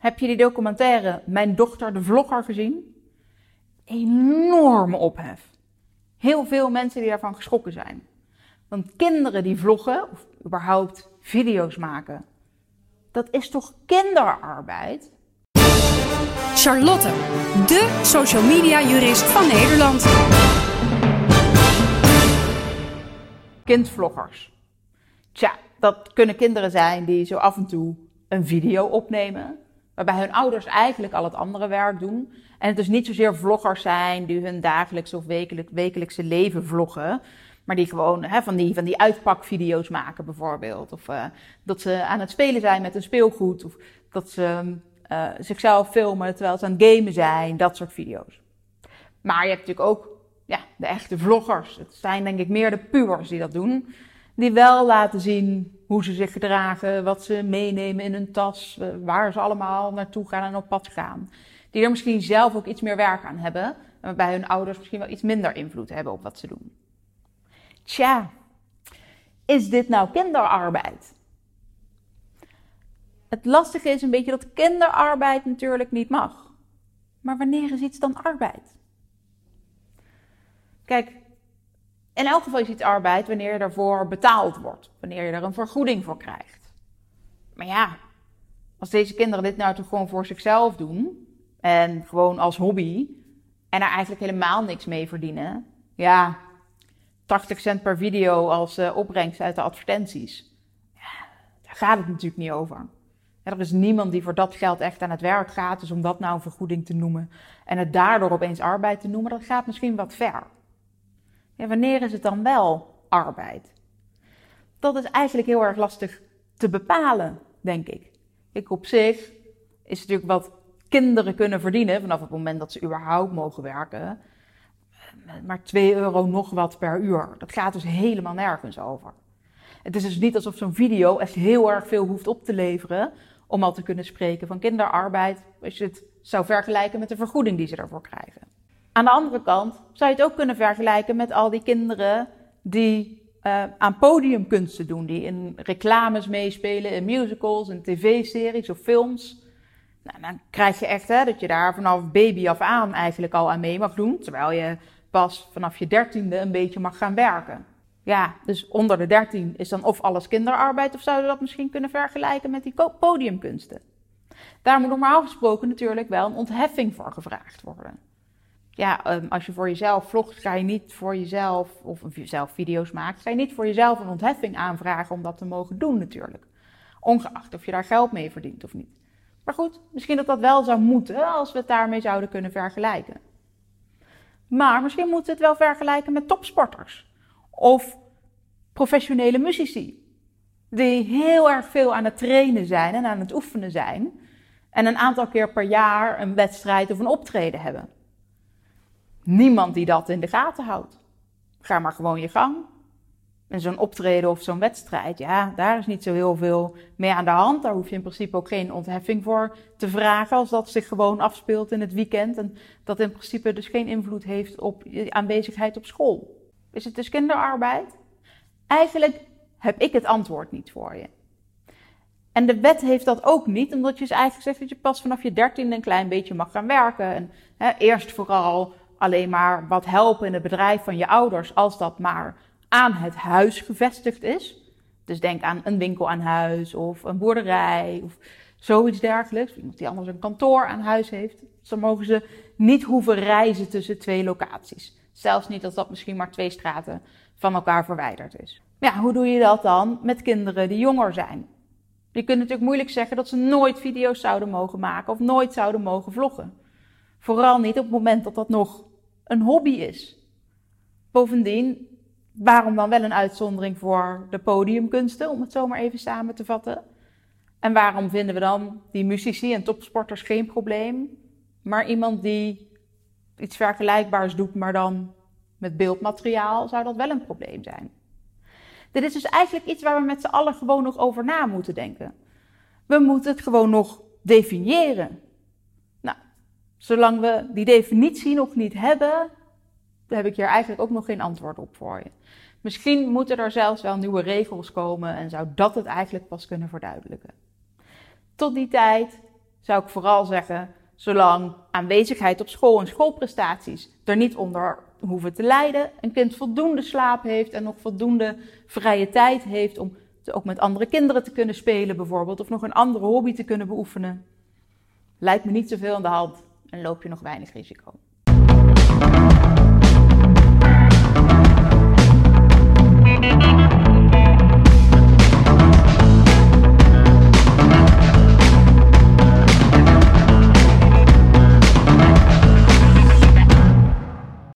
Heb je die documentaire Mijn dochter de vlogger gezien? Enorme ophef. Heel veel mensen die daarvan geschrokken zijn. Want kinderen die vloggen, of überhaupt video's maken, dat is toch kinderarbeid? Charlotte, de social media jurist van Nederland. Kindvloggers. Tja, dat kunnen kinderen zijn die zo af en toe een video opnemen. Waarbij hun ouders eigenlijk al het andere werk doen. En het dus niet zozeer vloggers zijn die hun dagelijks of wekelijk, wekelijkse leven vloggen. Maar die gewoon hè, van, die, van die uitpakvideo's maken bijvoorbeeld. Of uh, dat ze aan het spelen zijn met een speelgoed. Of dat ze uh, zichzelf filmen terwijl ze aan het gamen zijn. Dat soort video's. Maar je hebt natuurlijk ook ja, de echte vloggers. Het zijn denk ik meer de pubers die dat doen. Die wel laten zien hoe ze zich gedragen, wat ze meenemen in hun tas, eh, waar ze allemaal naartoe gaan en op pad gaan. Die er misschien zelf ook iets meer werk aan hebben, waarbij hun ouders misschien wel iets minder invloed hebben op wat ze doen. Tja, is dit nou kinderarbeid? Het lastige is een beetje dat kinderarbeid natuurlijk niet mag. Maar wanneer is iets dan arbeid? Kijk, in elk geval is iets arbeid wanneer je ervoor betaald wordt, wanneer je er een vergoeding voor krijgt. Maar ja, als deze kinderen dit nou toch gewoon voor zichzelf doen en gewoon als hobby en er eigenlijk helemaal niks mee verdienen, ja, 80 cent per video als uh, opbrengst uit de advertenties. Ja, daar gaat het natuurlijk niet over. er is niemand die voor dat geld echt aan het werk gaat, dus om dat nou een vergoeding te noemen en het daardoor opeens arbeid te noemen, dat gaat misschien wat ver. Ja, wanneer is het dan wel arbeid? Dat is eigenlijk heel erg lastig te bepalen, denk ik. Ik op zich is natuurlijk wat kinderen kunnen verdienen vanaf het moment dat ze überhaupt mogen werken. Maar 2 euro nog wat per uur. Dat gaat dus helemaal nergens over. Het is dus niet alsof zo'n video echt heel erg veel hoeft op te leveren om al te kunnen spreken van kinderarbeid, als je het zou vergelijken met de vergoeding die ze ervoor krijgen. Aan de andere kant zou je het ook kunnen vergelijken met al die kinderen die uh, aan podiumkunsten doen, die in reclames meespelen, in musicals, in tv-series of films. Nou, dan krijg je echt hè, dat je daar vanaf baby af aan eigenlijk al aan mee mag doen, terwijl je pas vanaf je dertiende een beetje mag gaan werken. Ja, dus onder de dertien is dan of alles kinderarbeid, of zouden we dat misschien kunnen vergelijken met die podiumkunsten? Daar moet normaal gesproken natuurlijk wel een ontheffing voor gevraagd worden ja, um, als je voor jezelf vlogt, ga je niet voor jezelf, of zelf video's maakt, ga je niet voor jezelf een ontheffing aanvragen om dat te mogen doen natuurlijk. Ongeacht of je daar geld mee verdient of niet. Maar goed, misschien dat dat wel zou moeten als we het daarmee zouden kunnen vergelijken. Maar misschien moeten we het wel vergelijken met topsporters. Of professionele muzici. Die heel erg veel aan het trainen zijn en aan het oefenen zijn. En een aantal keer per jaar een wedstrijd of een optreden hebben niemand die dat in de gaten houdt. Ga maar gewoon je gang. En zo'n optreden of zo'n wedstrijd, ja, daar is niet zo heel veel mee aan de hand. Daar hoef je in principe ook geen ontheffing voor te vragen als dat zich gewoon afspeelt in het weekend. En dat in principe dus geen invloed heeft op je aanwezigheid op school. Is het dus kinderarbeid? Eigenlijk heb ik het antwoord niet voor je. En de wet heeft dat ook niet, omdat je dus eigenlijk zegt dat je pas vanaf je dertiende een klein beetje mag gaan werken. En hè, eerst vooral alleen maar wat helpen in het bedrijf van je ouders als dat maar aan het huis gevestigd is. Dus denk aan een winkel aan huis of een boerderij of zoiets dergelijks. Iemand die anders een kantoor aan huis heeft. Dus dan mogen ze niet hoeven reizen tussen twee locaties. Zelfs niet als dat misschien maar twee straten van elkaar verwijderd is. Ja, hoe doe je dat dan met kinderen die jonger zijn? Je kunt natuurlijk moeilijk zeggen dat ze nooit video's zouden mogen maken of nooit zouden mogen vloggen. Vooral niet op het moment dat dat nog een hobby is. Bovendien, waarom dan wel een uitzondering voor de podiumkunsten, om het zo maar even samen te vatten? En waarom vinden we dan die muzici en topsporters geen probleem, maar iemand die iets vergelijkbaars doet, maar dan met beeldmateriaal, zou dat wel een probleem zijn? Dit is dus eigenlijk iets waar we met z'n allen gewoon nog over na moeten denken. We moeten het gewoon nog definiëren. Zolang we die definitie nog niet hebben, heb ik hier eigenlijk ook nog geen antwoord op voor je. Misschien moeten er zelfs wel nieuwe regels komen en zou dat het eigenlijk pas kunnen verduidelijken. Tot die tijd zou ik vooral zeggen, zolang aanwezigheid op school en schoolprestaties er niet onder hoeven te lijden, een kind voldoende slaap heeft en nog voldoende vrije tijd heeft om ook met andere kinderen te kunnen spelen bijvoorbeeld, of nog een andere hobby te kunnen beoefenen, lijkt me niet zoveel aan de hand en loop je nog weinig risico.